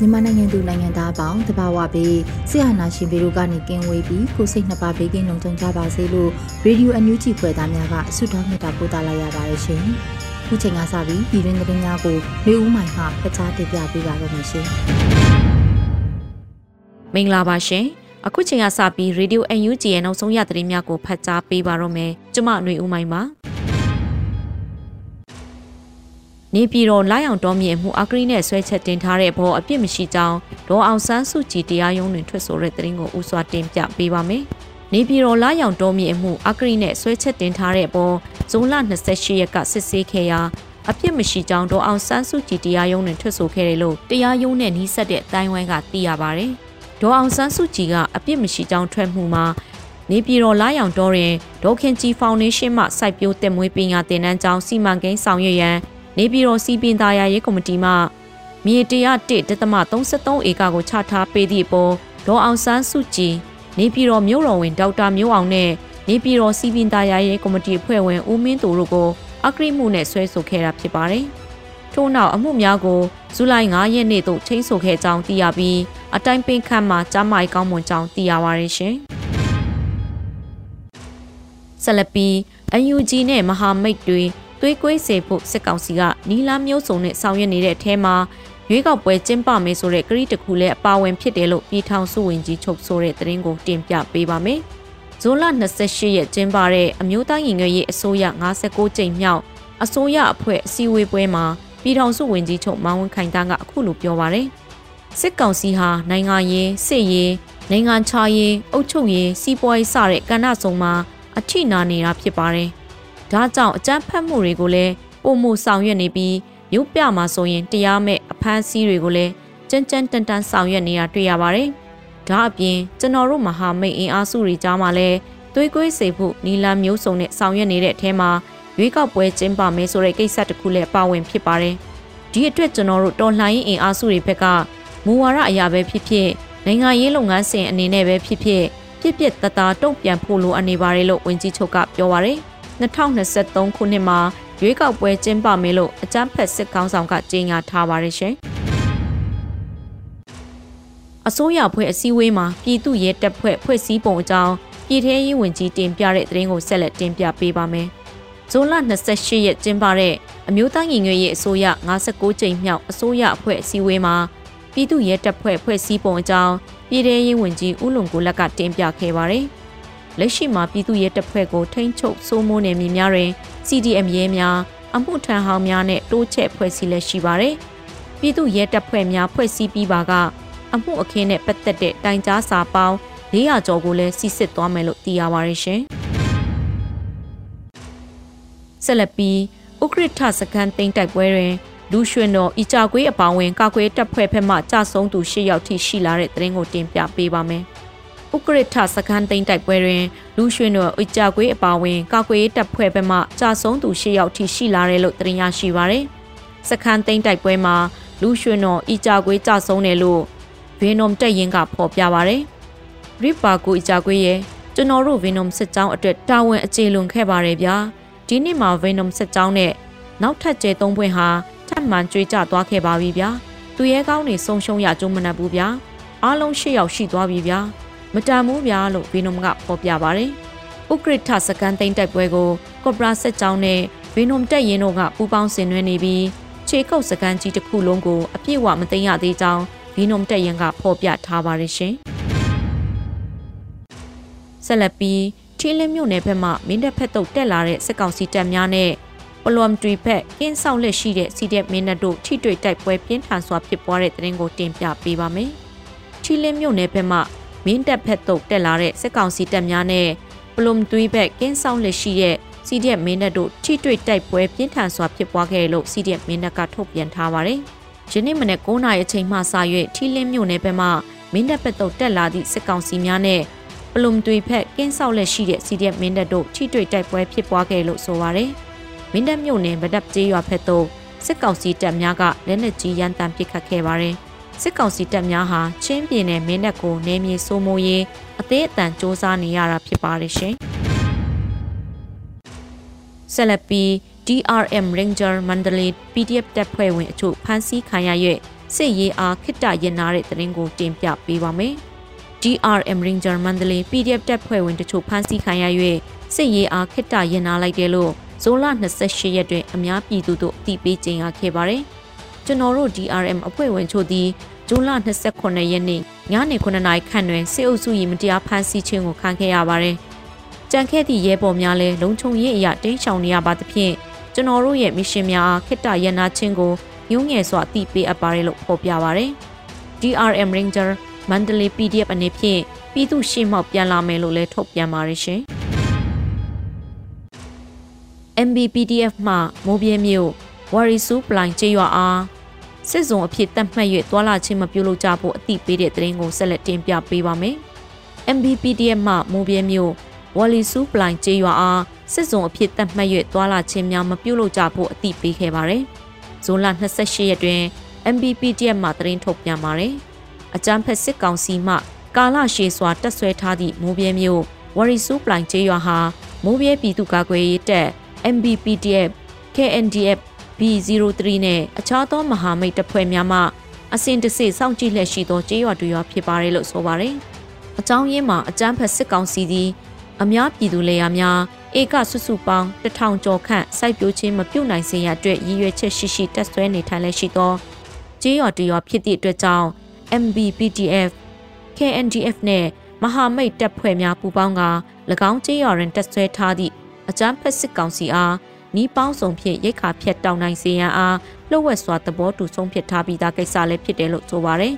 မြန်မာနိုင်ငံသူနိုင်ငံသားအပေါင်းတဘာဝပေးဆရာနာရှင်ပေတို့ကနေကင်းဝေးပြီးကိုစိတ်နှစ်ပါးဘေးကင်းလုံခြုံကြပါစေလို့ရေဒီယိုအန်ယူဂျီဖွယ်သားများကဆုတောင်းမြတ်တာပို့သလာရပါတယ်ရှင်။ခုချိန်ကစပြီးပြည်တွင်းသတင်းများကိုလူဦးမိုင်မှဖကြားတင်ပြပေးပါရမရှင်။မင်္ဂလာပါရှင်။အခုချိန်ကစပြီးရေဒီယိုအန်ယူဂျီရဲ့နောက်ဆုံးရသတင်းများကိုဖတ်ကြားပေးပါရမယ်။ကျွန်မຫນွေဦးမိုင်ပါ။ နေပြည်တော်လိုက်အောင်တော်မြေမှုအကရီနဲ့ဆွဲချက်တင်ထားတဲ့ဘောအပြစ်မရှိကြောင်းဒေါ်အောင်ဆန်းစုကြည်တရားရုံးတွင်ထွက်ဆိုတဲ့သတင်းကိုဥစွာတင်ပြပေးပါမယ်။နေပြည်တော်လိုက်အောင်တော်မြေမှုအကရီနဲ့ဆွဲချက်တင်ထားတဲ့ဘောဇွန်လ28ရက်ကစစ်ဆေးခဲ့ရာအပြစ်မရှိကြောင်းဒေါ်အောင်ဆန်းစုကြည်တရားရုံးတွင်ထွက်ဆိုခဲ့တယ်လို့တရားရုံးနဲ့နှီးဆက်တဲ့အတိုင်းဝိုင်းကသိရပါဗျ။ဒေါ်အောင်ဆန်းစုကြည်ကအပြစ်မရှိကြောင်းထွက်မှုမှာနေပြည်တော်လာရောင်တော်ရင်ဒေါခင်ကြီးဖောင်ဒေးရှင်းမှစိုက်ပျိုးတက်မွေးပညာသင်တန်းကျောင်းစီမံကိန်းဆောင်ရွက်ရန် နေပြည်တော်စီပင်သားရရေးကော်မတီမှမြေ101.33ဧကကိုချထားပေးသည့်အပေါ်ဒေါ်အောင်ဆန်းစုကြည်နေပြည်တော်မြို့တော်ဝင်ဒေါက်တာမျိုးအောင်နဲ့နေပြည်တော်စီပင်သားရရေးကော်မတီအဖွဲ့ဝင်ဦးမင်းသူတို့ကိုအကရိမှုနဲ့ဆွဲဆိုခဲ့တာဖြစ်ပါတယ်။ထို့နောက်အမှုများကိုဇူလိုင်9ရက်နေ့သို့ချိန်ဆိုခဲ့ကြောင်းသိရပြီးအတိုင်းပင်ခန့်မှကြားမိုက်ကောင်းမွန်ကြောင်းသိရပါရရှင်။ဆလပီ UNG နဲ့မဟာမိတ်တွေ သွေးကွေးစေဖို့စစ်ကောင်စီကနီလာမျိုးစုံနဲ့ဆောင်ရွက်နေတဲ့အထဲမှာရွေးကောက်ပွဲကျင်းပမယ်ဆိုတဲ့ကတိတခုလည်းအပါဝင်ဖြစ်တယ်လို့ပြည်ထောင်စုဝန်ကြီးချုပ်ဆိုတဲ့သတင်းကိုတင်ပြပေးပါမယ်။ဇွန်လ28ရက်ကျင်းပတဲ့အမျိုးသားရင်ငယ်ရေးအစိုးရ59ကြိမ်မြောက်အစိုးရအဖွဲ့အစည်းအဝေးပွဲမှာပြည်ထောင်စုဝန်ကြီးချုပ်မောင်ဝင်းခိုင်တန်းကအခုလိုပြောပါရယ်စစ်ကောင်စီဟာနိုင်ငံရေးစစ်ရေးနိုင်ငံခြားရေးအုပ်ချုပ်ရေးစီးပွားရေးစတဲ့ကဏ္ဍစုံမှာအထိနာနေတာဖြစ်ပါတယ်။ ဒါကြောင့်အကြမ်းဖက်မှုတွေကိုလည်းပုံမှုဆောင်ရွက်နေပြီးမြို့ပြမှာဆိုရင်တရားမဲ့အဖမ်းဆီးတွေကိုလည်းကြမ်းကြမ်းတန်တန်ဆောင်ရွက်နေတာတွေ့ရပါတယ်။ဒါအပြင်ကျွန်တော်တို့မဟာမိတ်အင်အားစုတွေကြားမှာလည်းသွေးကွေးစေဖို့နီလာမျိုးစုံနဲ့ဆောင်ရွက်နေတဲ့အထဲမှာရွေးကောက်ပွဲကျင်းပမယ်ဆိုတဲ့ကိစ္စတစ်ခုလည်းပါဝင်ဖြစ်ပါတယ်။ဒီအတွက်ကျွန်တော်တို့တော်လှန်ရေးအင်အားစုတွေဘက်ကမူဝါဒအရာပဲဖြစ်ဖြစ်နိုင်ငံရေးလုပ်ငန်းစဉ်အနေနဲ့ပဲဖြစ်ဖြစ်ပြစ်ပြစ်တသားတုံ့ပြန်ဖို့လိုအပ်နေပါတယ်လို့ဝန်ကြီးချုပ်ကပြောပါရယ်။ 2023ခုနှစ်မှာရွေးကောက်ပွဲကျင်းပမယ်လို့အကြမ်းဖက်စစ်ကောင်ဆောင်ကကြေညာထားပါတယ်ရှင်။အစိုးရဖွဲ့အစည်းအဝေးမှာပြည်သူ့ရဲတပ်ဖွဲ့ဖွဲ့စည်းပုံအကြောင်းပြည်ထရေးဝန်ကြီးတင်ပြတဲ့သတင်းကိုဆက်လက်တင်ပြပေးပါမယ်။ဇွန်လ28ရက်ကျင်းပတဲ့အမျိုးသားညီညွတ်ရေးအစိုးရ59ကြိမ်မြောက်အစိုးရအဖွဲ့အစည်းအဝေးမှာပြည်သူ့ရဲတပ်ဖွဲ့ဖွဲ့စည်းပုံအကြောင်းပြည်ထရေးဝန်ကြီးဦးလုံကိုလက်ကတင်ပြခဲ့ပါတယ်။ လက်ရှိမှာပြည်သူ့ရဲတပ်ဖွဲ့ကိုထိန်းချုပ်စိုးမိုးနေမည်များတွင် CDM ရဲများအမှုထမ်းဟောင်းများနဲ့တိုးချဲ့ဖွဲ့စည်းလက်ရှိပါတယ်။ပြည်သူ့ရဲတပ်ဖွဲ့များဖွဲ့စည်းပြီးပါကအမှုအခင်းနဲ့ပတ်သက်တဲ့တိုင်ကြားစာပေါင်း400ကျော်ကိုလည်းစီစစ်သွားမယ်လို့သိရပါတယ်ရှင်။ဆက်လက်ပြီးဥက္ကဋ္ဌစကန်သိန်းတိုက်ပွဲတွင်လူရွှင်တော်ဤကြကွေးအပောင်းဝင်ကာကွယ်တပ်ဖွဲ့ဖက်မှကြဆုံးသူ၈ယောက်ထိရှိလာတဲ့သတင်းကိုတင်ပြပေးပါမယ်။ ဥက္ကရထစခန်းသိမ်းတိုက်ပွဲတွင်လူရွှင်တို့အကြကွေးအပါဝင်ကာကွယ်တပ်ဖွဲ့ဘက်မှကြာဆုံးသူ၈ယောက်ထိရှိလာတယ်လို့သိရရှိပါရယ်။စခန်းသိမ်းတိုက်ပွဲမှာလူရွှင်တို့အကြကွေးကြာဆုံးတယ်လို့ဗီနုံတက်ရင်ကဖော်ပြပါရယ်။ရစ်ပါကူအကြကွေးရဲ့ကျွန်တော်တို့ဗီနုံစစ်ကြောင်းအတွက်တာဝန်အခြေလွန်ခဲ့ပါတယ်ဗျာ။ဒီနေ့မှာဗီနုံစစ်ကြောင်းနဲ့နောက်ထပ်ကျဲသုံးပွင့်ဟာထပ်မံကြွေးကြသွားခဲ့ပါပြီဗျာ။သူရဲကောင်းနေဆုံးရှုံးရကြုံမနှက်ဘူးဗျာ။အားလုံး၈ယောက်ရှိသွားပြီဗျာ။ မတန်ဘူးဗျာလို့ဗီနုံကဖော်ပြပါတယ်။ဥက္ကဋ္ဌစကန်သိန်းတိုက်ပွဲကိုကော့ပရာဆက်ကြောင်းနဲ့ဗီနုံတက်ရင်တို့ကပူပေါင်းဆင်နွှဲနေပြီးခြေကုပ်စကန်ကြီးတစ်ခုလုံးကိုအပြည့်အဝမသိမ်းရသေးကြောင်းဗီနုံတက်ရင်ကဖော်ပြထားပါရရှင်ဆက်လက်ပြီးထီလင်းမြို့နယ်ဘက်မှမင်းတပ်ဖက်တုတ်တက်လာတဲ့စစ်ကောင်စီတပ်များနဲ့ပလွမ်တွီဖက်ကင်းဆောင်လက်ရှိတဲ့စီတဲ့မင်းတပ်တို့ထိတွေ့တိုက်ပွဲပြင်းထန်စွာဖြစ်ပွားတဲ့တဲ့ရင်ကိုတင်ပြပေးပါမယ်။ထီလင်းမြို့နယ်ဘက်မှ မင်းတပ်ဖက်တုတ်တက်လာတဲ့စစ်ကောင်စီတပ်များနဲ့ပလွမ်တွီဖက်ကင်းဆောင်လက်ရှိတဲ့စီဒီအက်မင်းတပ်တို့ထိတွေ့တိုက်ပွဲပြင်းထန်စွာဖြစ်ပွားခဲ့လို့စီဒီအက်မင်းတပ်ကထုတ်ပြန်ထားပါတယ်။ယနေ့မနေ့9နာရီအချိန်မှစ၍ထီလင်းမြို့နယ်ဘက်မှမင်းတပ်ဖက်တုတ်တက်လာသည့်စစ်ကောင်စီများနဲ့ပလုံတွေဖက်ကင်းဆောက်လက်ရှိတဲ့ CDF မင်းတပ်တို့ထိတွေ့တိုက်ပွဲဖြစ်ပွားခဲ့လို့ဆိုပါရယ်မင်းတပ်မြို့နယ်ဗဒပ်ကျေးရွာဖက်သို့စစ်ကောင်စီတပ်များကလက်နက်ကြီးရန်တမ်းပစ်ခတ်ခဲ့ပါရယ် စစ်ကောင်စီတပ်များဟာချင်းပြည်နယ်မင်းတပ်ကိုနေမြေစိုးမိုးရေးအသေးအတန်စ조사နေရတာဖြစ်ပါတယ်ရှင်ဆက်လက်ပြီး DRM Ranger Mandalay PDF တပ်ဖွဲ့ဝင်အချို့ဖမ်းဆီးခံရ၍စစ်ရေးအားခိတ္တရင်နာတဲ့တရင်ကိုတင်ပြပေးပါမယ်။ DRM Ranger Mandalay PDF တပ်ဖွဲ့ဝင်တချို့ဖမ်းဆီးခံရ၍စစ်ရေးအားခစ်တာရင်နာလိုက်တယ်လို့ဇိုလ28ရက်တွင်အများပြည်သူတို့အသိပေးကြေညာခဲ့ပါတယ်။ ကျွန်တော်တို့ DRM အဖွဲ့ဝင်ချို့သည်ဇွန်လ29ရက်နေ့ညနေ9နာရီခန့်တွင်စစ်အုပ်စု၏မတရားဖမ်းဆီးခြင်းကိုခံခဲ့ရပါတယ်။ကြံခဲ့သည့်ရဲဘော်များလည်းလုံခြုံရေးအရာတင်းရှောင်နေရပါသဖြင့်ကျွန်တော်တို့ရဲ့မစ်ရှင်များအားခိတ္တရန်နာခြင်းကိုရုံးငယ်စွာအသိပေးအပ်ပါတယ်လို့ဖော်ပြပါတယ်။ DRM Ranger မန္တလေး PDF အနေဖြင့်ပြည်သူရှေ့မှောက်ပြန်လာမယ်လို့လည်းထုတ်ပြန်ပါရရှင်။ MBPDF မှမိုးပြဲမြို့ဝါရီဆူပလိုင်ကျေးရွာအား စစ်စုံအဖြစ်တတ်မှတ်၍သွာလာခြင်းမပြုလုပ်ကြဖို့အသိပေးတဲ့သတင်းကိုဆက်လက်တင်ပြပေးပါမယ်။ MBPDF မှမိုးပြဲမြို့ဝါလီဆူပလိုင်ကျေးရွာအားစစ်စုံအဖြစ်တတ်မှတ်၍သွာလာခြင်းများမပြုလုပ်ကြဖို့အသိပေးခဲ့ပါတယ်။ဇွန်လ28ရက်တွင် MBPDF မှသတင်းထုတ်ပြန်ပါတယ်။အကြမ်းဖက်စစ်ကောင်စီမှကာလရှည်စွာတက်ဆွဲထားသည့်မိုးပြဲမျိုးဝရီဆူပလိုင်ကျေးရွာဟာမိုးပြဲပြည်သူ့ကာကွယ်ရေးတပ် MBPDF KNDF B03 နဲ့အခြားသောမဟာမိတ်တပ်ဖွဲ့များမှအစဉ်တစိုက်စောင့်ကြည့်လက်ရှိသောကျေးရွာတွေရွာဖြစ်ပါတယ်လို့ဆိုပါတယ်။အကြောင်းရင်းမှာအကြမ်းဖက်စစ်ကောင်စီသည်အများပြည်သူလေယာများဧကစုစုပေါင်းတထောင်ကျော်ခန့်စိုက်ပျိုးခြင်းမပြုတ်နိုင်စေရအတွက်ရည်ရွယ်ချက်ရှိရှိတက်ဆွဲနေထိုင်လက်ရှိသောကျေးရွာတရွာဖြစ်သည့်အတွက်ကြောင့် MBPDF KNDF နဲ့မဟာမိတ်တပ်ဖွဲ့များပူးပေါင်းက၎င်းကျေးရွာတွင်တပ်ဆွဲထားသည့်အကြမ်းဖက်စစ်ကောင်စီအား နီးပေါင်းဆောင်ဖြင့်ရိတ်ခါဖြတ်တောင်းနိုင်စေရန်အားလှုပ်ဝက်စွာသဘောတူဆုံးဖြတ်ထားပြီးသားကိစ္စလည်းဖြစ်တယ်လို့ဆိုပါရယ်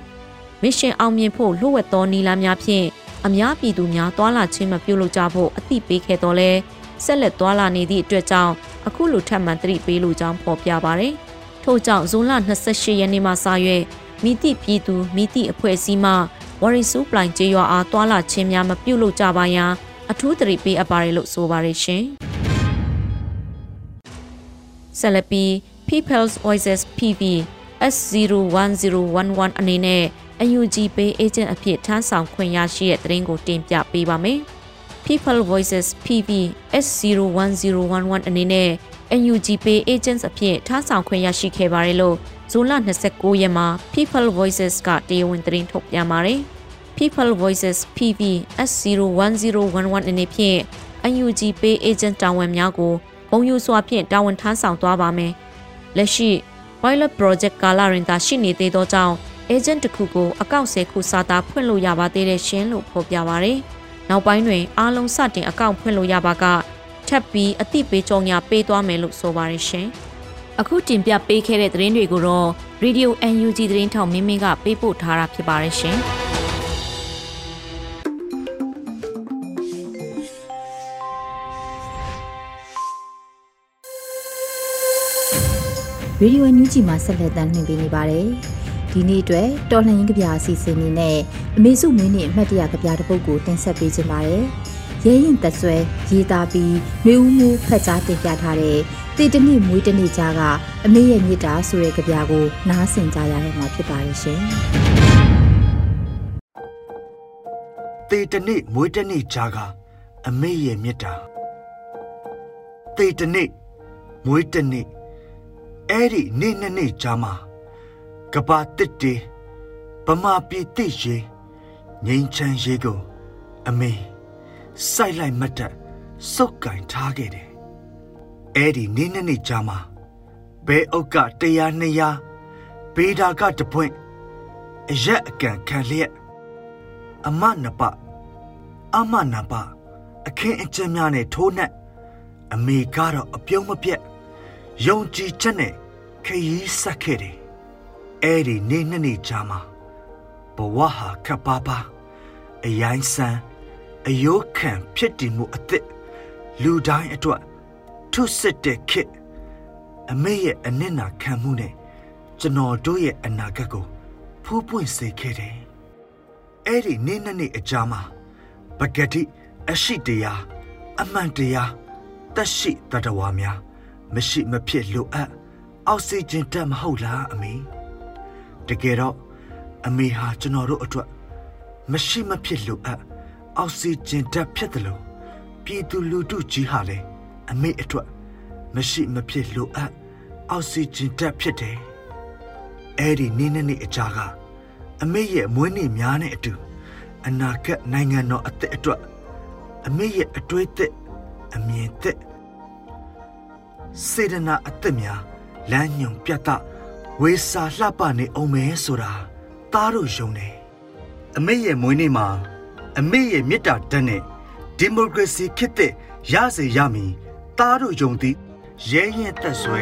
မစ်ရှင်အောင်မြင်ဖို့လှုပ်ဝက်သောနီလာများဖြင့်အများပြည်သူများသွာလာခြင်းမပြုလုပ်ကြဖို့အသိပေးခဲ့တော်လဲဆက်လက်သွာလာနေသည့်အတွက်ကြောင့်အခုလိုထပ်မံသတိပေးလိုကြောင်းဖော်ပြပါရယ်ထို့ကြောင့်ဇွန်လ28ရက်နေ့မှစ၍မိတိပြည်သူမိတိအဖွဲ့အစည်းမှဝရီဆူပလိုင်ကျေးရွာအားတွာလာခြင်းများမပြုတ်လို့ကြပါရန်အထူးသတိပေးအပ်ပါတယ်လို့ဆိုပါရရှင်။ ဆက်လက်ပြီး People's Voices PV S01011 အနေနဲ့ UNG Pay Agent အဖြစ်ထမ်းဆောင်ခွင့်ရရှိတဲ့သတင်းကိုတင်ပြပေးပါမယ်။ People Voices PV S01011 အနေနဲ့ UNG Pay Agents အဖြစ်ထမ်းဆောင်ခွင့်ရရှိခဲ့ပါတယ်လို့ဇွန်လ29ရက်မှာ People Voices ကတရားဝင်သတင်းထုတ်ပြန်ပါတယ်။ People Voices PV S01011 အနေဖြင့် UNG Pay Agent တာဝန်များကိုဂုဏ် ယူစွာဖြင့်တာဝန်ထမ်းဆောင်သွားပါမယ်။လက်ရှိ Pilot Project ကာလရင်သာရှိနေသေးသောကြောင့် agent တစ်ခုကိုအကောင့်10ခုစာသားဖွင့်လို့ရပါသေးတဲ့ရှင်လို့ဖော်ပြပါရယ်။နောက်ပိုင်းတွင်အားလုံးစတင်အကောင့်ဖွင့်လို့ရပါကထပ်ပြီးအသိပေးကြောင်းညာပေးသွားမယ်လို့ဆိုပါရရှင်။အခုတင်ပြပေးခဲ့တဲ့သတင်းတွေကိုတော့ Radio UNG သတင်းထောက်မင်းမင်းကပေးပို့ထားတာဖြစ်ပါတယ်ရှင်။ ရေဒီယိုအန်ယူဂျီမှာဆက်လက်တင်ပြနေပါတယ်။ဒီနေ့အတွက်တော်လှန်ရေးကြပြအစီအစဉ်နေနဲ့အမေစုမင်းနဲ့အမှတ်တရကြပြတစ်ပုဒ်ကိုတင်ဆက်ပေးခြင်းပါတယ်။ရဲရင်သက်ဆွဲရေးသားပြီးမျိုးဦးမှုဖက်ကြားတင်ပြထားတဲ့တေတနစ်မွေးတနစ်ကြားကအမေရဲ့မြစ်တာဆိုတဲ့ကြပြကိုနားဆင်ကြရတော့မှာဖြစ်ပါရဲ့ရှင်။တေတနစ်မွေးတနစ်ကြားကအမေရဲ့မြစ်တာတေတနစ်မွေးတနစ် အဲ့ဒီနေ့နှစ်နေ့ကြားမှာကဘာတစ်တေဗမာပြည်တိရေငိမ့်ချမ်းရေကိုအမေစိုက်လိုက်မတ်တက်စုပ်ကင်ထားခဲ့တယ်အဲ့ဒီနေ့နှစ်နှစ်ကြာမှာဘဲအုပ်ကတရားနှစ်ရာဘေဒါကတပွင့်အရက်အကန်ခံလျက်အမနပအမနပအခင်းအကျင်းများနဲ့ထိုးနှက်အမေကတော့အပြုံးမပြတ် ယုံကြည်ချက်နဲ့ခရီးဆက်ခဲ့တယ်အဲ့ဒီနေ့နှစ်နှစ်ကြာမှာဘဝဟာခပ်ပါပါအယိုင်းဆန်းအယိုးခံဖြစ်တည်မှုအသစ်လူတိုင်းအတွက်ထုစစ်တဲ့ခေတ်အမေရဲ့အနစ်နာခံမှုနဲ့ကျွန်တော်တို့ရဲ့အနာဂတ်ကိုဖူးပွင့်စေခဲ့တယ်အဲ့ဒီနေ့နှစ်နှစ်အကြာမှာပဂတိအရှိတရားအမှန်တရားတက်ရှိတတဝါများ မရှိမဖြစ်လိုအပ်အောက်ဆီဂျင်တက်မဟုတ်လားအမေတကယ်တော့အမေဟာကျွန်တော်တို့အတွက်မရှိမဖြစ်လိုအပ်အောက်ဆီဂျင်တက်ဖြစ်တယ်လို့ပြည်သူလူထုကြီးဟာလည်းအမေအတွက်မရှိမဖြစ်လိုအပ်အောက်ဆီဂျင်တက်ဖြစ်တယ်အဲ့ဒီနေ့နေ့နေ့အကြာကအမေရဲ့မွေးနေ့များနဲ့အတူအနာဂတ်နိုင်ငံတော်အသက်အတွက်အမေရဲ့အတွေးသက်အမြင်သက် စေတနာအသက်များလမ်းညွန်ပြတ်တဝေစာလှပနေအောင်မဲဆိုတာသားတို့ယုံတယ်အမေရဲ့မွေးနေ့မှာအမေရဲ့မေတ္တာဓာတ်နဲ့ဒီမိုကရေစီခေတ်သစ်ရစေရမည်သားတို့ယုံသည်ရဲရင်သက်ဆွဲ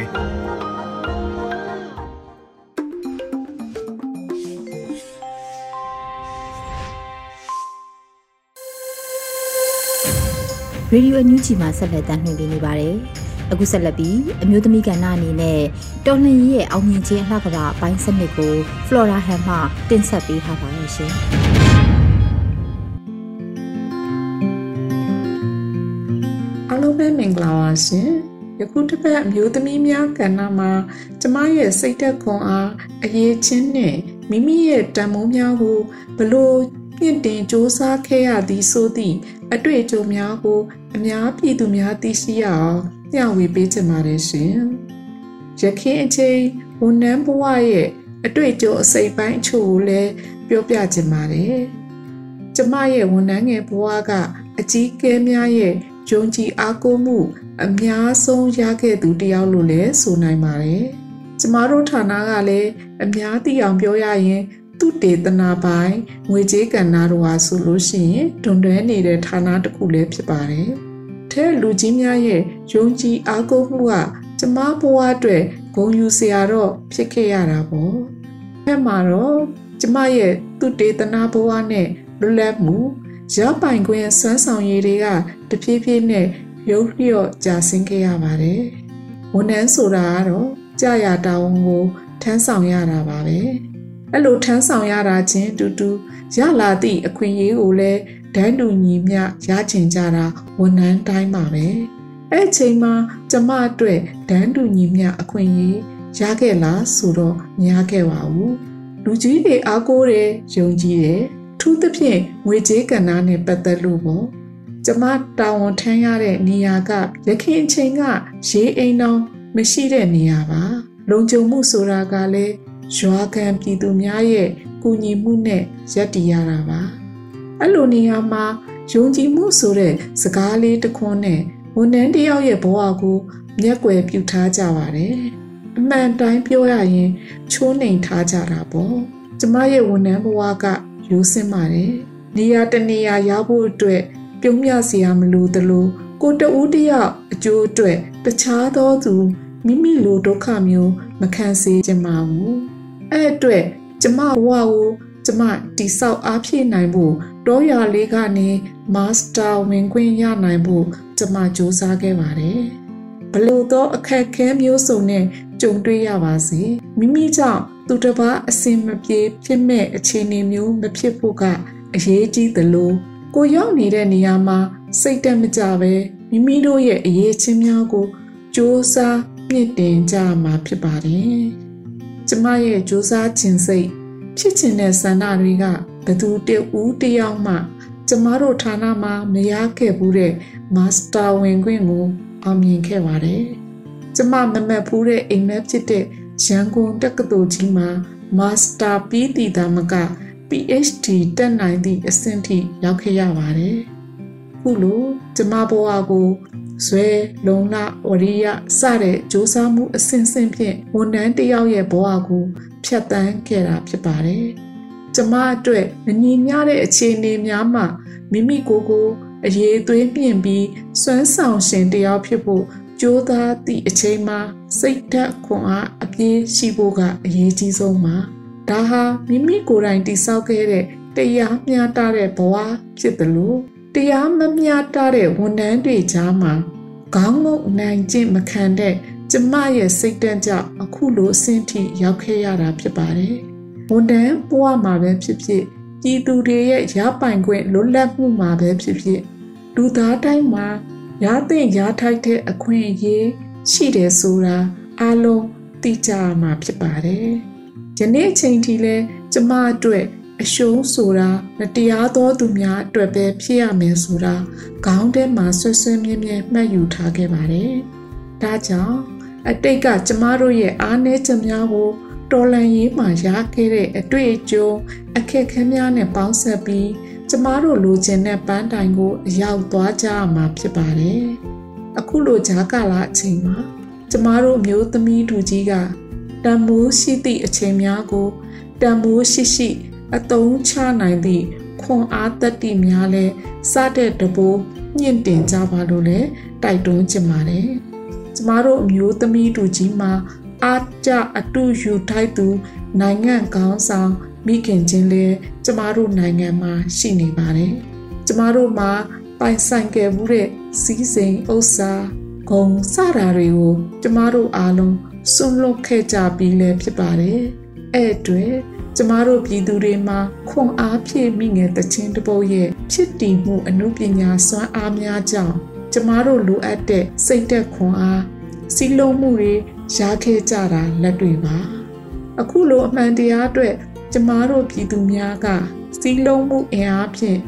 ရေဒီယိုအန်ယူဂျီမှာဆက်လက်တင်ပြနေပါတယ်။ အခုဆက်လက်ပြီးအမျိုးသမီးကဏ္ဍအနေနဲ့တော်လှန်ရေးရဲ့အောင်မြင်ခြင်းအလှကပအပိုင်းစနစ်ကို Flora Ham မှတင်ဆက်ပေးထားပါတယ်ရှင်။အားလုံးပဲမင်္ဂလာပါရှင်ယခုတစ်ပတ်အမျိုးသမီးများကဏ္ဍမှာကျမရဲ့စိတ်သက်ခွန်အားအရေးချင်းနဲ့မိမိရဲ့တန်မိုးများကိုဘလို့မြင့်တင်စ조사ခဲ့ရသည်ဆိုသည့်အတွေ့အကြုံများကိုအများပြည်သူများသိရှိရအောင် မျှဝေပေးချင်ပါတယ်ရှင်ရခင်အချိန်ဝန်ထမ်းဘဝရဲ့အတွေ့အကြုံအစိပ်ပိုင်းအချို့ကိုလည်းပြောပြချင်ပါတယ်ကျမရဲ့ဝန်ထမ်းငယ်ဘဝကအကြီးကဲများရဲ့ယုံကြည်အားကိုးမှု အများဆုံးရခဲ့သူတယောက်လို့လည်းဆိုနိုင်ပါတယ်။ကျမတို့ဌာနကလည်းအများသိအောင်ပြောရရင်သူတေသနာပိုင်းငွေကြေးကဏ္ဍတို့ဟာဆိုလို့ရှိရင်တွန်တွဲနေတဲ့ဌာနတစ်ခုလည်းဖြစ်ပါတယ်။ ထဲလူကြီးများရဲ့ယုံကြည်အားကိုးမှုကကျမဘဝအတွက်ဂုဏ်ယူစရာတော့ဖြစ်ခဲ့ရတာပေါ့။အဲ့မှာတော့ကျမရဲ့သူတေသနာဘဝနဲ့လွတ်လပ်မှုရပိုင်ခွင့်စွမ်းဆောင်ရည်တွေကတဖြည်းဖြည်းနဲ့ရုပ်လျော့ကျဆင်းခဲ့ရပါတယ်။ဝန်ထမ်းဆိုတာကတော့ကြာရတာဝန်ကိုထမ်းဆောင်ရတာပါပဲ။အဲ့လိုထမ်းဆောင်ရတာချင်းတူတူရလာသည့်အခွင့်အရေးကိုလည်း ဒန်းတူညီမျှရချင်ကြတာဝန်ထမ်းတိုင်းပါပဲ။အဲ့ချိန်မှာကျမအတွက်ဒန်းတူညီမျှအခွင့်အရေးရခဲ့လားဆိုတော့မရခဲ့ပါဘူး။လူကြီးတွေအားကိုးတယ်ယုံကြည်တယ်ထူးသဖြင့်ငွေကြေးကဏ္ဍနဲ့ပတ်သက်လို့ပေါ့ကျမတာဝန်ထမ်းရတဲ့နေရာကရခင်အချိန်ကရေးအိမ်တော်မရှိတဲ့နေရာပါလုံခြုံမှုဆိုတာကလည်းရွာခံပြည်သူများရဲ့ကူညီမှုနဲ့ရပ်တည်ရတာပါ အဲ့လိုနေရာမှာယုံကြည်မှုဆိုတဲ့စကားလေးတစ်ခွန်းနဲ့ဝန်ထမ်းတယောက်ရဲ့ဘဝကိုမျက်ွယ်ပြုထားကြပါတယ်အမှန်တိုင်းပြောရရင်ချိုးနှိမ်ထားကြတာပေါ့ကျမရဲ့ဝန်ထမ်းဘဝကရိုးစင်းပါတယ်နေရာတနေရာရောက်ဖို့အတွက်ပြုံးမြစရာမလိုသလိုကိုတဦးတယောက်အကျိုးအတွက်တခြားသောသူမိမိလိုဒုက္ခမျိုးမခံစေချင်ပါဘူးအဲ့အတွက်ကျမဘဝကို ကျမတိဆောက်အားဖြည့်နိုင်ဖို့တောရလေးကနေမာစတာဝင်ခွင့်ရနိုင်ဖို့ကျမစူးစမ်းခဲ့ပါတယ်။ဘလို့သောအခက်ခဲမျိုးစုံနဲ့ကြုံတွေ့ရပါစေ။မိမိကြောင့်သူတစ်ပါးအစင်မပြေဖြစ်မဲ့အခြေအနေမျိုးမဖြစ်ဖို့ကအရေးကြီးသလိုကိုရောက်နေတဲ့နေရာမှာစိတ်တက်မကြပဲမိမိတို့ရဲ့အရေးချင်းများကိုစူးစမ်းမြင့်တင်ကြမှာဖြစ်ပါတယ်။ကျမရဲ့စူးစမ်းခြင်းစိတ် ဖြစ်ချင်တဲ့ဆန္ဒတွေကဘသူတဦးတယောက်မှ ကျမတို့ဌာနမှာမရခဲ့ဘူးတဲ့မာစတာဝင်ခွင့်ကိုအောင်မြင်ခဲ့ပါတယ်။ကျမမမက်ဖူးတဲ့အိမ်မက်ဖြစ်တဲ့ရန်ကုန်တက္ကသိုလ်ကြီးမှာမာစတာပြီးတည်တာမက PhD တက်နိုင်သည့်အဆင့်ထိရောက်ခဲ့ရပါတယ်။ခုလိုကျမဘဝကိုဇွဲလုံလဝရိယစတဲ့စ조사မှုအစဉ်စဉ်ဖြင့်ဝန်ထမ်းတယောက်ရဲ့ဘဝကို ဖျက်ဆီးခဲ့တာဖြစ်ပါတယ်။ကျမအတွက်မညီမျှတဲ့အခြေအနေများမှာမိမိကိုယ်ကိုအရေးသွေးမြင့်ပြီးစွမ်းဆောင်ရှင်တယောက်ဖြစ်ဖို့ကြိုးစားသည့်အချိန်မှာစိတ်ဓာတ်ခွန်အားအပြည့်ရှိဖို့ကအရေးကြီးဆုံးပါဒါဟာမိမိကိုယ်တိုင်တည်ဆောက်ခဲ့တဲ့တရားမျှတတဲ့ဘဝဖြစ်တယ်လို့တရားမမျှတတဲ့ဝန်ထမ်းတွေကြားမှာခေါင်းငုံနိုင်ခြင်းမခံတဲ့ ကျမရဲ့စိတ်တန့်ကြောင့်အခုလိုအဆင့်ထိရောက်ခဲ့ရတာဖြစ်ပါတယ်ဝန်ထမ်းဘဝမှာပဲဖြစ်ဖြစ်ပြည်သူတွေရဲ့ရပိုင်ခွင့်လွတ်လပ်မှုမှာပဲဖြစ်ဖြစ်လူသားတိုင်းမှာရသင့်ရထိုက်တဲ့အခွင့်အရေးရှိတယ်ဆိုတာအားလုံးသိကြရမှာဖြစ်ပါတယ်။ယနေ့အချိန်ထိလဲကျမအတွက်အရှုံးဆိုတာမတရားသောသူများအတွက်ပဲဖြစ်ရမယ်ဆိုတာခေါင်းထဲမှာဆွဆွမြဲမြဲမှတ်ယူထားခဲ့ပါတယ်။ဒါကြောင့် အတိတ်ကကျမတို့ရဲ့အားနည်းချက်များကိုတော်လန်ရေးမှာရခဲ့တဲ့အတွေ့အကြုံအခက်အခဲများနဲ့ပေါင်းစပ်ပြီးကျမတို့လိုချင်တဲ့ပန်းတိုင်ကိုအရောက်သွားကြရမှာဖြစ်ပါတယ်။အခုလိုဂျာကာလာအချိန်မှာကျမတို့မျိုးသမီးတူကြီးကတန်မိုးရှိသည့်အချိန်များကိုတန်မိုးရှိရှိအသုံးချနိုင်သည့်ခွန်အားတတ္တိများလဲစတဲ့တဘိုးညင့်တင်ကြပါလို့လဲတိုက်တွန်းချင်ပါတယ်။ ကျမတို့အမျိုးသမီးတူကြီးမှာအားကြအတူယူထိုက်သူ နိုင်ငံကောင်းဆောင်မိခင်ချင်းလဲကျမတို့နိုင်ငံမှာရှိနေပါတယ်။ကျမတို့မှာပိုင်ဆိုင်ခဲ့မှုတဲ့စီးစိမ်ဥစ္စာဂုံစတာတွေကိုကျမတို့အားလုံးစွန့်လွတ်ခဲ့ကြပြီးလဲဖြစ်ပါတယ်။အဲ့အတွက်ကျမတို့ပြည်သူတွေမှာခွန်အားဖြည့်မိငယ်တခြင်းတပုတ်ရဲ့ဖြစ်တည်မှုအမှုပညာစွမ်းအားများကြောင့် ကျမတို့လိုအပ်တဲ့စိတ်သက်ခွန်အားစီလုံးမှုတွေရခဲ့ကြတာလက်တွေပါအခုလိုအမှန်တရားအတွက်ကျမတို့ပြည်သူများကစီလုံးမှုအင်အားဖြင့်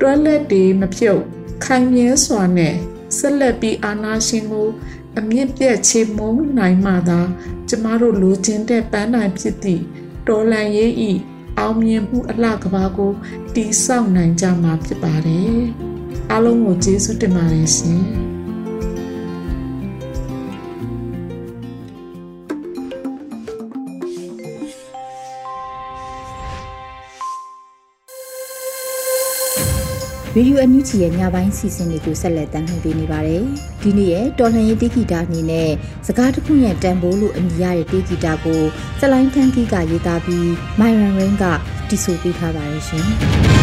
တွဲလက်တွေမဖြုတ်ခိုင်မြဲစွာနဲ့ဆက်လက်ပြီးအာဏာရှင်ကိုအမြင့်ပြတ်ချေမုန်းနိုင်မှသာကျမတို့လိုချင်တဲ့ပန်းတိုင်ဖြစ်သည့်တော်လန်ရေးဤအောင်မြင်မှုအလှကဘာကိုတီးဆောက်နိုင်ကြမှာဖြစ်ပါတယ် အားလုံးကိုကျေးဇူးတင်ပါတယ်ရှင်ရေဒီယိုအန်ယူဂျီရဲ့ညပိုင်းစီစဉ်တွေကိုဆက်လက်တင်ပြနေပါတယ်။ဒီနေ့ရဲ့တော်လှန်ရေးတေဂီတာအနေနဲ့စကားတစ်ခုရဲ့တန်ဖိုးလို့အမည်ရတဲ့တေဂီတာကိုစလိုင်းထန်ကီကရေးသားပြီးမိုင်ရန်ရင်းကတီဆိုပေးထားပါတယ်ရှင်။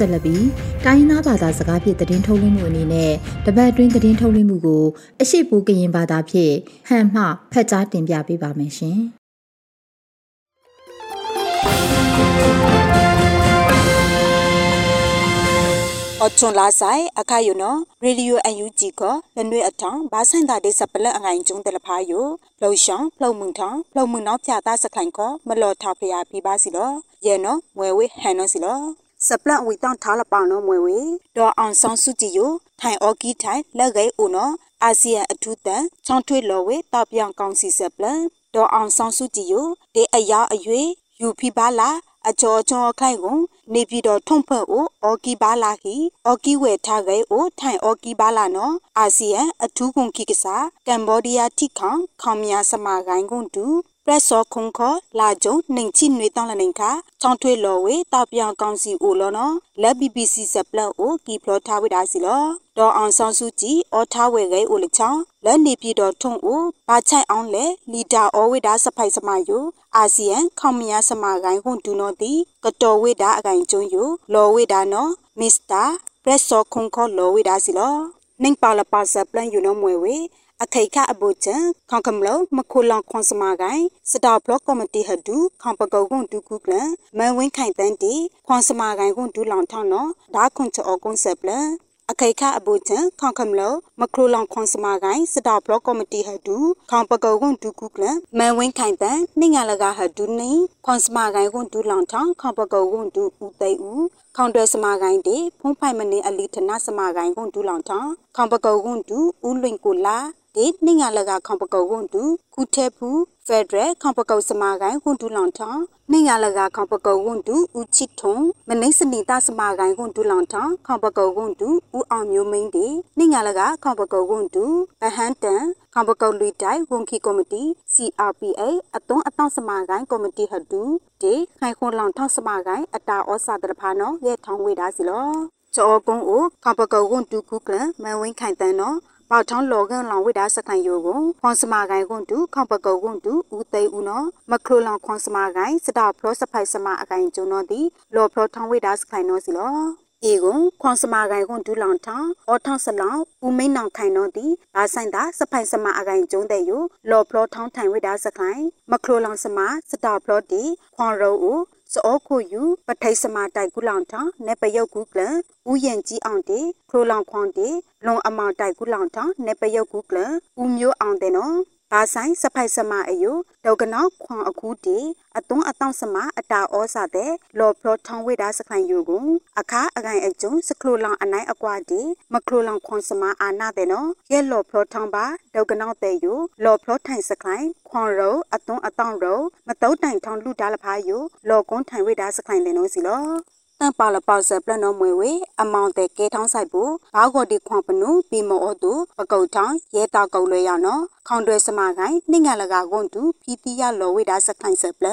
ဆက်လက်ပြီးတိုင်းရင်းသားဘာသာစကားဖြင့်သတင်းထုတ်လွှင့်မှုအနေနဲ့တပတ်အတွင်းသတင်းထုတ်လွှင့်မှုကိုအရှိပူကရင်ဘာသာဖြင့်ဟန်မှဖတ်ကြားတင်ပြပေးပါမယ်ရှင်။အချွန်လာဆိုင်အခါယုနောရေဒီယိုအန်ယူဂျီကလနွေအထောင်ဘာဆိုင်တာဒေစပလအငိုင်ကျုံတလဖာယိုလှုပ်ရှောင်းလှုပ်မှုန်ထောင်လှုပ်မှုန်နောက်ဖြာသားစခိုင်ကမလော်ထောက်ဖျားပြပါစီလောယေနောမွယ်ဝေဟန်နောစီလော စပလဝီတောင်းထားလပောင်းနောမွယ်ဝေဒေါ်အောင်ဆောင်စုကြည်ယိုထိုင်အော်ကီထိုင်လက်ကေဦးနောအာဆီယံအထူးတန်ချောင်းထွေးလော်ဝေတောက်ပြောင်ကောင်းစီစပလဒေါ်အောင်ဆောင်စုကြည်ယိုတေအရာအရွေယူဖိပါလာအချောချောခိုင်ကိုနေပြည်တော်ထုံဖက်အိုအော်ကီဘာလာဟီအော်ကီဝဲထားခဲ့အိုထိုင်အော်ကီဘာလာနော်အာဆီယံအထူးကွန်ကီကစားကမ်ဘောဒီးယားထိခေါခေါမြာစမာဂိုင်းကွန်တူပ ရက်စောခုံခောလာကြုံနှင်ချိနွေတောင်းလနေခါချောင်းထွေလော်ဝေတောက်ပြောင်ကောင်းစီအိုလောနော်လက် BBC စပလတ်အိုကီဖလောထားဝိဒါစီလောဒေါ်အောင်ဆောင်စုကြည်အော်ထားဝဲခဲအိုလချောင်းလက်နေပြည်တော်ထုံအိုဘာချိုင်အောင်လေလီတာအော်ဝိဒါစဖိုက်စမယိုအာဆီယံခေါမယာစမဂိုင်းဟွန်ဒူနော်တီကတော်ဝိဒါအကိုင်ကျုံယိုလော်ဝိဒါနော်မစ္စတာပရက်စောခုံခောလော်ဝိဒါစီလောနင်းပါလပါစပလန်ယူနော်မွေဝေ အခိခအဘူချံခေါကမလောမခိုလောင်ခွန်စမာကိုင်စတာဘလော့ကော်မတီဟဒူခေါပကောကွန်ဒူကုကလမန်ဝင်းခိုင်တန်းတီခွန်စမာကိုင်ကွန်ဒူလောင်ထောင်းနော်ဒါခွန်ချောကွန်ဆက်ပလအခိခအဘူချံခေါကမလောမခိုလောင်ခွန်စမာကိုင်စတာဘလော့ကော်မတီဟဒူခေါပကောကွန်ဒူကုကလမန်ဝင်းခိုင်တန်းနှင်ငါလကဟဒူနေခွန်စမာကိုင်ကွန်ဒူလောင်ထောင်းခေါပကောကွန်ဒူဦးသိဦးခေါန်တွဲစမာကိုင်းတေဖုံးဖိုင်မနေအလီထနာစမာကိုင်းကွန်ဒူလောင်ထောင်းခေါပကောကွန်ဒူဦးလွင်ကိုလာ ဒီနှင်းငါလကခေါပကုတ်ဝန်တူခုထဲဖူဖက်ဒရယ်ခေါပကုတ်စမာကိုင်းဝန်တူလောင်ထောင်းနှင်းငါလကခေါပကုတ်ဝန်တူဦးချစ်ထုံမနိစနီတာစမာကိုင်းဝန်တူလောင်ထောင်းခေါပကုတ်ဝန်တူဦးအောင်မျိုးမင်းဒီနှင်းငါလကခေါပကုတ်ဝန်တူဘဟန်တန်ခေါပကုတ်လူတိုင်းဝန်ခီကော်မတီ CRPA အသွန်းအတောင့်စမာကိုင်းကော်မတီဟတူဒီခိုင်ခွန်လောင်ထောင်းစမာကိုင်းအတာဩစာတရဖာနော်ရဲထောင်းဝေတာစီလောချောကုန်းကိုခေါပကုတ်ဝန်တူခုကလမန်ဝင်းခိုင်တန်နော် ပေါထောင်းလောကန်လောင်ဝိဒါစခိုင်ယိုကိုခွန်စမာကိုင်ကွန်တူခေါပကုတ်ကွန်တူဦးသိဦးနော်မခလိုလောင်ခွန်စမာကိုင်စတာဖလောစဖိုင်စမာအကိုင်ကျုံတော့ဒီလောဖလောထောင်းဝိဒါစခိုင်နော်စီလောအေကွန်ခွန်စမာကိုင်ကွန်ဒူလောင်ထောင်းအောထောင်းစလောင်ဦးမိန်နောင်ခိုင်တော့ဒီဘာဆိုင်တာစဖိုင်စမအကိုင်ကျုံတဲ့ယိုလော်ဖလောထောင်းထိုင်ဝိဒါစခိုင်မခလိုလောင်စမစတာဖလောဒီခွန်ရောဦး စောခုယူပထိုင်စမာတိုက်ကူလောင်ထောင်းနေပယုတ်ကူကလဥယန်ကြီးအောင်တေခရိုလောင်ခွန်တေလွန်အမောင်တိုက်ကူလောင်ထောင်းနေပယုတ်ကူကလဥမျိုးအောင်တဲ့နော် ဘာဆိုင်စဖိုက်စမအယုဒေါကနောက်ခွန်အခုတီအသွန်းအတောင့်စမအတာဩစာတဲ့လော်ဖလောထောင်းဝိတာစခိုင်ယုကိုအခါအကိုင်အကျုံစခလိုလောင်အနိုင်အကွာတီမခလိုလောင်ခွန်စမအာနာတဲ့နော်ရဲလော်ဖလောထောင်းပါဒေါကနောက်တဲ့ယုလော်ဖလောထိုင်စခိုင်ခွန်ရောအသွန်းအတောင့်ရောမတုတ်တိုင်ထောင်းလူတားလဖာယုလော်ကွန်ထိုင်ဝိတာစခိုင်တဲ့နော်စီလော တန်ပါလပေါဆပလနော်မွေဝေအမောင်တဲ့ကဲထောင်းဆိုင်ဘူးဘာဂော်ဒီခွန်ပနုဘီမောတူပကုတ်ထောင်းရဲတောက်ကုတ်လွဲရနော်ခေါန်တွဲစမကိုင်းနှိငါလကကွန်တူဖီတီရလော်ဝေတာစခိုင်ဆပလ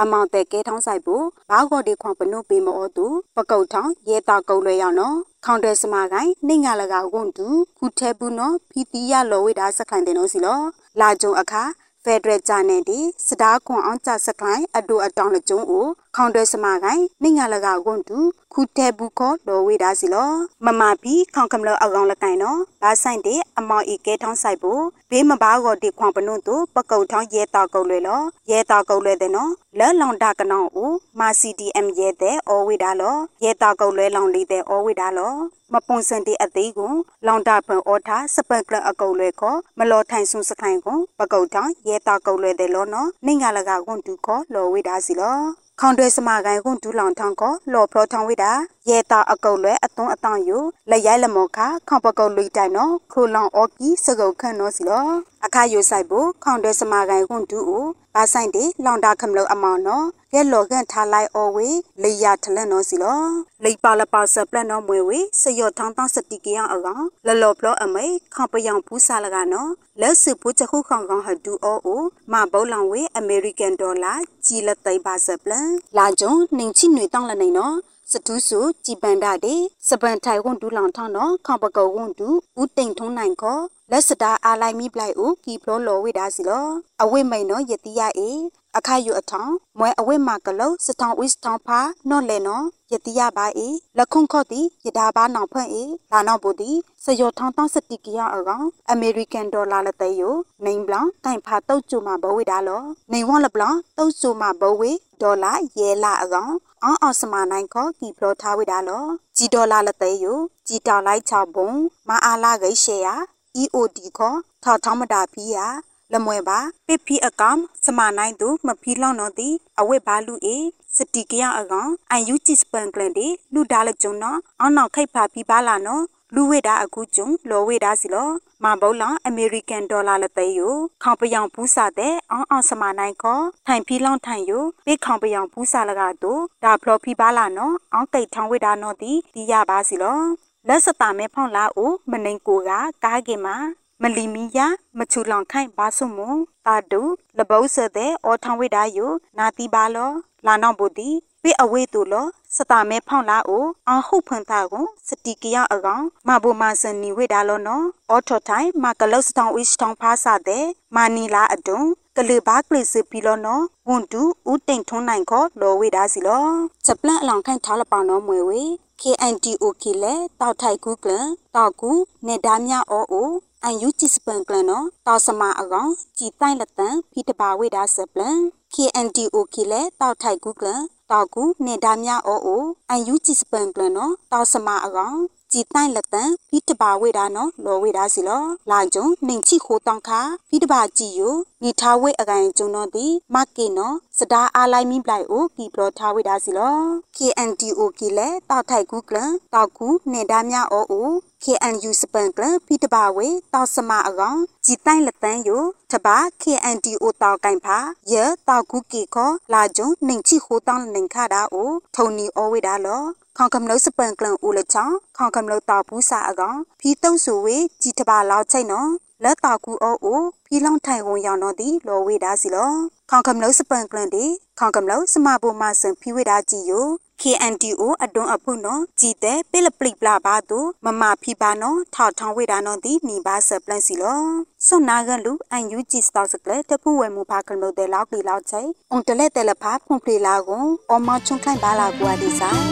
အမောင်တဲ့ကဲထောင်းဆိုင်ဘူးဘာဂော်ဒီခွန်ပနုဘီမောတူပကုတ်ထောင်းရဲတောက်ကုတ်လွဲရနော်ခေါန်တွဲစမကိုင်းနှိငါလကကွန်တူခုထဲဘူးနော်ဖီတီရလော်ဝေတာစခိုင်တဲ့နော်စီလောလာကြုံအခါဖက်ဒရယ်ဂျာနယ်ဒီစတားခွန်အောင်ကြစကလိုင်းအတူအတောင်လကျုံကို ခေါန်တွဲစမကိုင်းနိငါလကကွန်တူခုတဲဘူးခေါ်လော်ဝေတာစီလောမမပီခေါန်ကမလအကောင်လကိုင်းနော်ဘာဆိုင်တဲ့အမောင်ဤကဲထောင်းဆိုင်ဖို့ဘေးမဘာကိုဒီခွန်ပနုတို့ပကုတ်ထောင်းရဲတာကုတ်လွဲလောရဲတာကုတ်လွဲတဲ့နော်လဲလောင်တာကနောင်ဦးမာ CDM ရဲတဲ့အော်ဝေတာလောရဲတာကုတ်လွဲလောင်လေးတဲ့အော်ဝေတာလောမပွန်စန်တီအသေးကိုလောင်တာဖန်အော်ထားစပန်ကလအကုတ်လွဲခေါ်မလောထိုင်ဆုံစခိုင်ကိုပကုတ်ထောင်းရဲတာကုတ်လွဲတဲ့လောနော်နိငါလကကွန်တူခေါ်လော်ဝေတာစီလော ခေါန်တွဲစမကိုင်ကွန်ဒူလောင်ထောင်းကိုလော်ဖလောထောင်းဝိတာ ရဲတာအကုတ်လွဲအသွန်းအတောင်ယူလက်ရိုက်လက်မော်ခခေါပကုတ်လွိတိုင်နော်ခိုလောင်အော်ကီစကုတ်ခန့်နော်စီလောအခါယူဆိုင်ဖို့ခေါန်တွဲစမကိုင်ကွန်ဒူဦးဘာဆိုင်တေလောင်တာခမလို့အမောင်နော်ကဲလော်ကန်ထားလိုက်အော်ဝေလေယာထလက်နော်စီလောလေပါလပါဆပလက်နော်မွေဝေစယောထောင်းတောင်းစတိကီယအကောင်လလော်ဖလောအမိခေါပယောင်ဘူးစားလကနော်လက်စုဘူးချခုခေါင်ကောင်ဟဒူအောအိုမဘုံလောင်ဝေအမေရိကန်ဒေါ်လာကြီးလက်သိပါဆပလန်လာကြုံနှင်ချိနွေတောင်းလနေနော် စတူးစုကြည်ပန်တာတေစပန်ထိုင်ဝန်ဒူလောင်ထောင်းတော့ခေါပကောဝန်ဒူဦးတိန်ထုံးနိုင်ခေါ်လက်စတာအားလိုက်မိပလိုက်ဦးကီဖလောလောဝိဒါစီလောအဝိမိန်နော်ယတိယအေ အခါယူအထောင်မွဲအဝိမကလောစထောင်ဝစ်ထောင်ဖာနော့လေနော်ယတိယပါအေလခုံခော့တီယဒါဘာနောင်ဖွင့်အေလာနောက်ဘူတီစယောထောင်းတောင်းစတိကရအကောင်အမေရိကန်ဒေါ်လာလတဲ့ယိုနေဘလန်တိုင်ဖာတုတ်ကျူမှာဘဝေဒါလောနေဝလဘလန်တုတ်ကျူမှာဘဝေဒေါ်လာရဲလာအကောင်အောင်းအောင်စမနိုင်ခေါ်ကီပလောထားဝေဒါလောဂျီဒေါ်လာလတဲ့ယိုဂျီတောင်လိုက်ချောက်ဘုံမအားလာဂိရှေယာ EOD ခေါ်ထောက်ထောင်းမတာဖီယာ လမွဲပါပစ်ဖီအကောင်စမနိုင်သူမဖီလောင်းတော့သည်အဝိဘာလူအေစတိကရအကောင်အန်ယူချစ်စပန်ကလန်ဒီလူဒါလကျုံနော်အောင်းနောက်ခိတ်ဖာဖီပါလာနော်လူဝေတာအခုကျုံလောဝေတာစီလောမဘုံလောင်အမေရိကန်ဒေါ်လာလက်သေးယခေါပယောင်ဘူးစာတဲ့အောင်းအောင်စမနိုင်ခေါထိုင်ဖီလောင်ထိုင်ယပေခေါပယောင်ဘူးစာလကတော့ဒါဖလောဖီပါလာနော်အောင်းကိတ်ထောင်းဝေတာနော်ဒီဒီရပါစီလောလက်စတာမဲဖောင်းလာအိုမနိုင်ကိုကကားကင်မှာ မလီမီယာမချူလောင်ခိုင်ဘာဆုမွန်တာဒူလဘောဆတဲ့အောထောင်းဝိဒါယိုနာတီပါလောလာနောင်ဘူတီပေအဝေးတူလောစတာမဲဖောင်းလာအိုအဟုဖွန်တာကိုစတီကရအကောင်မဘူမဆန်နီဝိဒါလောနော်အောထောထိုင်မကလော့စတောင်ဝစ်တောင်ဖားစာတဲ့မာနီလာအဒုံကလေဘာကလစ်စပီလောနော်ဝန်တူဦးတိန်ထွန်းနိုင်ခေါ်လောဝိဒါစီလောချက်ပလန့်အလောင်ခိုင်ထားလပောင်နော်မွေဝေ KNTOK လဲတောက်ထိုက်ကူကလတောက်ကူနေဒါမြအောအို အန်ယူချစ်စပန်ကလနော်တောက်စမအကောင်ကြည်တိုင်လက်တန်ဖီတပါဝိဒါဆပလန် KNTOK လဲတောက်ထိုက်ကူကလတောက်ကူနေဒါမြအောအိုအန်ယူချစ်စပန်ကလနော်တောက်စမအကောင်ကြည်တိုင်လက်တန်ဖီတပါဝိဒါနော်လောဝိဒါစီလောလာကြုံနှင်ချိခိုတောင်းခါဖီတပါကြည်ယိုနေထားဝိအကန်ကျုံတော့ဒီမကေနော်စဒါအားလိုက်မိပလိုက်အိုကီပလောထားဝိဒါစီလော KNTOK လဲတောက်ထိုက်ကူကလတောက်ကူနေဒါမြအောအို KNU စပန်ကလဖီတပါဝေတောက်စမအကောင်ကြည်တိုင်လက်တန်းယိုတပါ KNDO တောက်ကင်ဖာရဲတောက်ကူကီခေါ်လာကြုံနှင်ချိခိုတောင်းနှင်ခါတာအိုထုံနီအောဝေဒါလောခေါကမလို့စပန်ကလန်ဦးလချောင်းခေါကမလို့တောက်ဘူးစာအကောင်ဖီတုံးဆူဝေကြည်တပါလောက်ချိတ်နော်လက်တောက်ကူအိုအို ဖီလောင်ထိုင်ဝန်ရောင်တော့ဒီလောဝေဒါစီလောခေါကမလို့စပန်ကလန်ဒီခေါကမလို့စမဘူမဆန်ဖီဝေဒါကြည်ယို KNDO အတွန်းအဖုနော်ကြည်တဲ့ပိလပလိပလာပါတူမမဖီပါနော်ထောက်ထောင်းဝေတာနော်ဒီနီပါဆပလန့်စီလောစွန်နာကလူအန်ယူဂျီစတောက်စကလက်တပူဝဲမူဖာကလမိုတဲလောက်ဒီလောက်ချိအွန်တလက်တဲလဖာဖွန်ပလီလာကိုအော်မချုံခိုင်ပါလာကွာဒီဆိုင်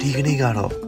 ဒီကနေ့ကတော့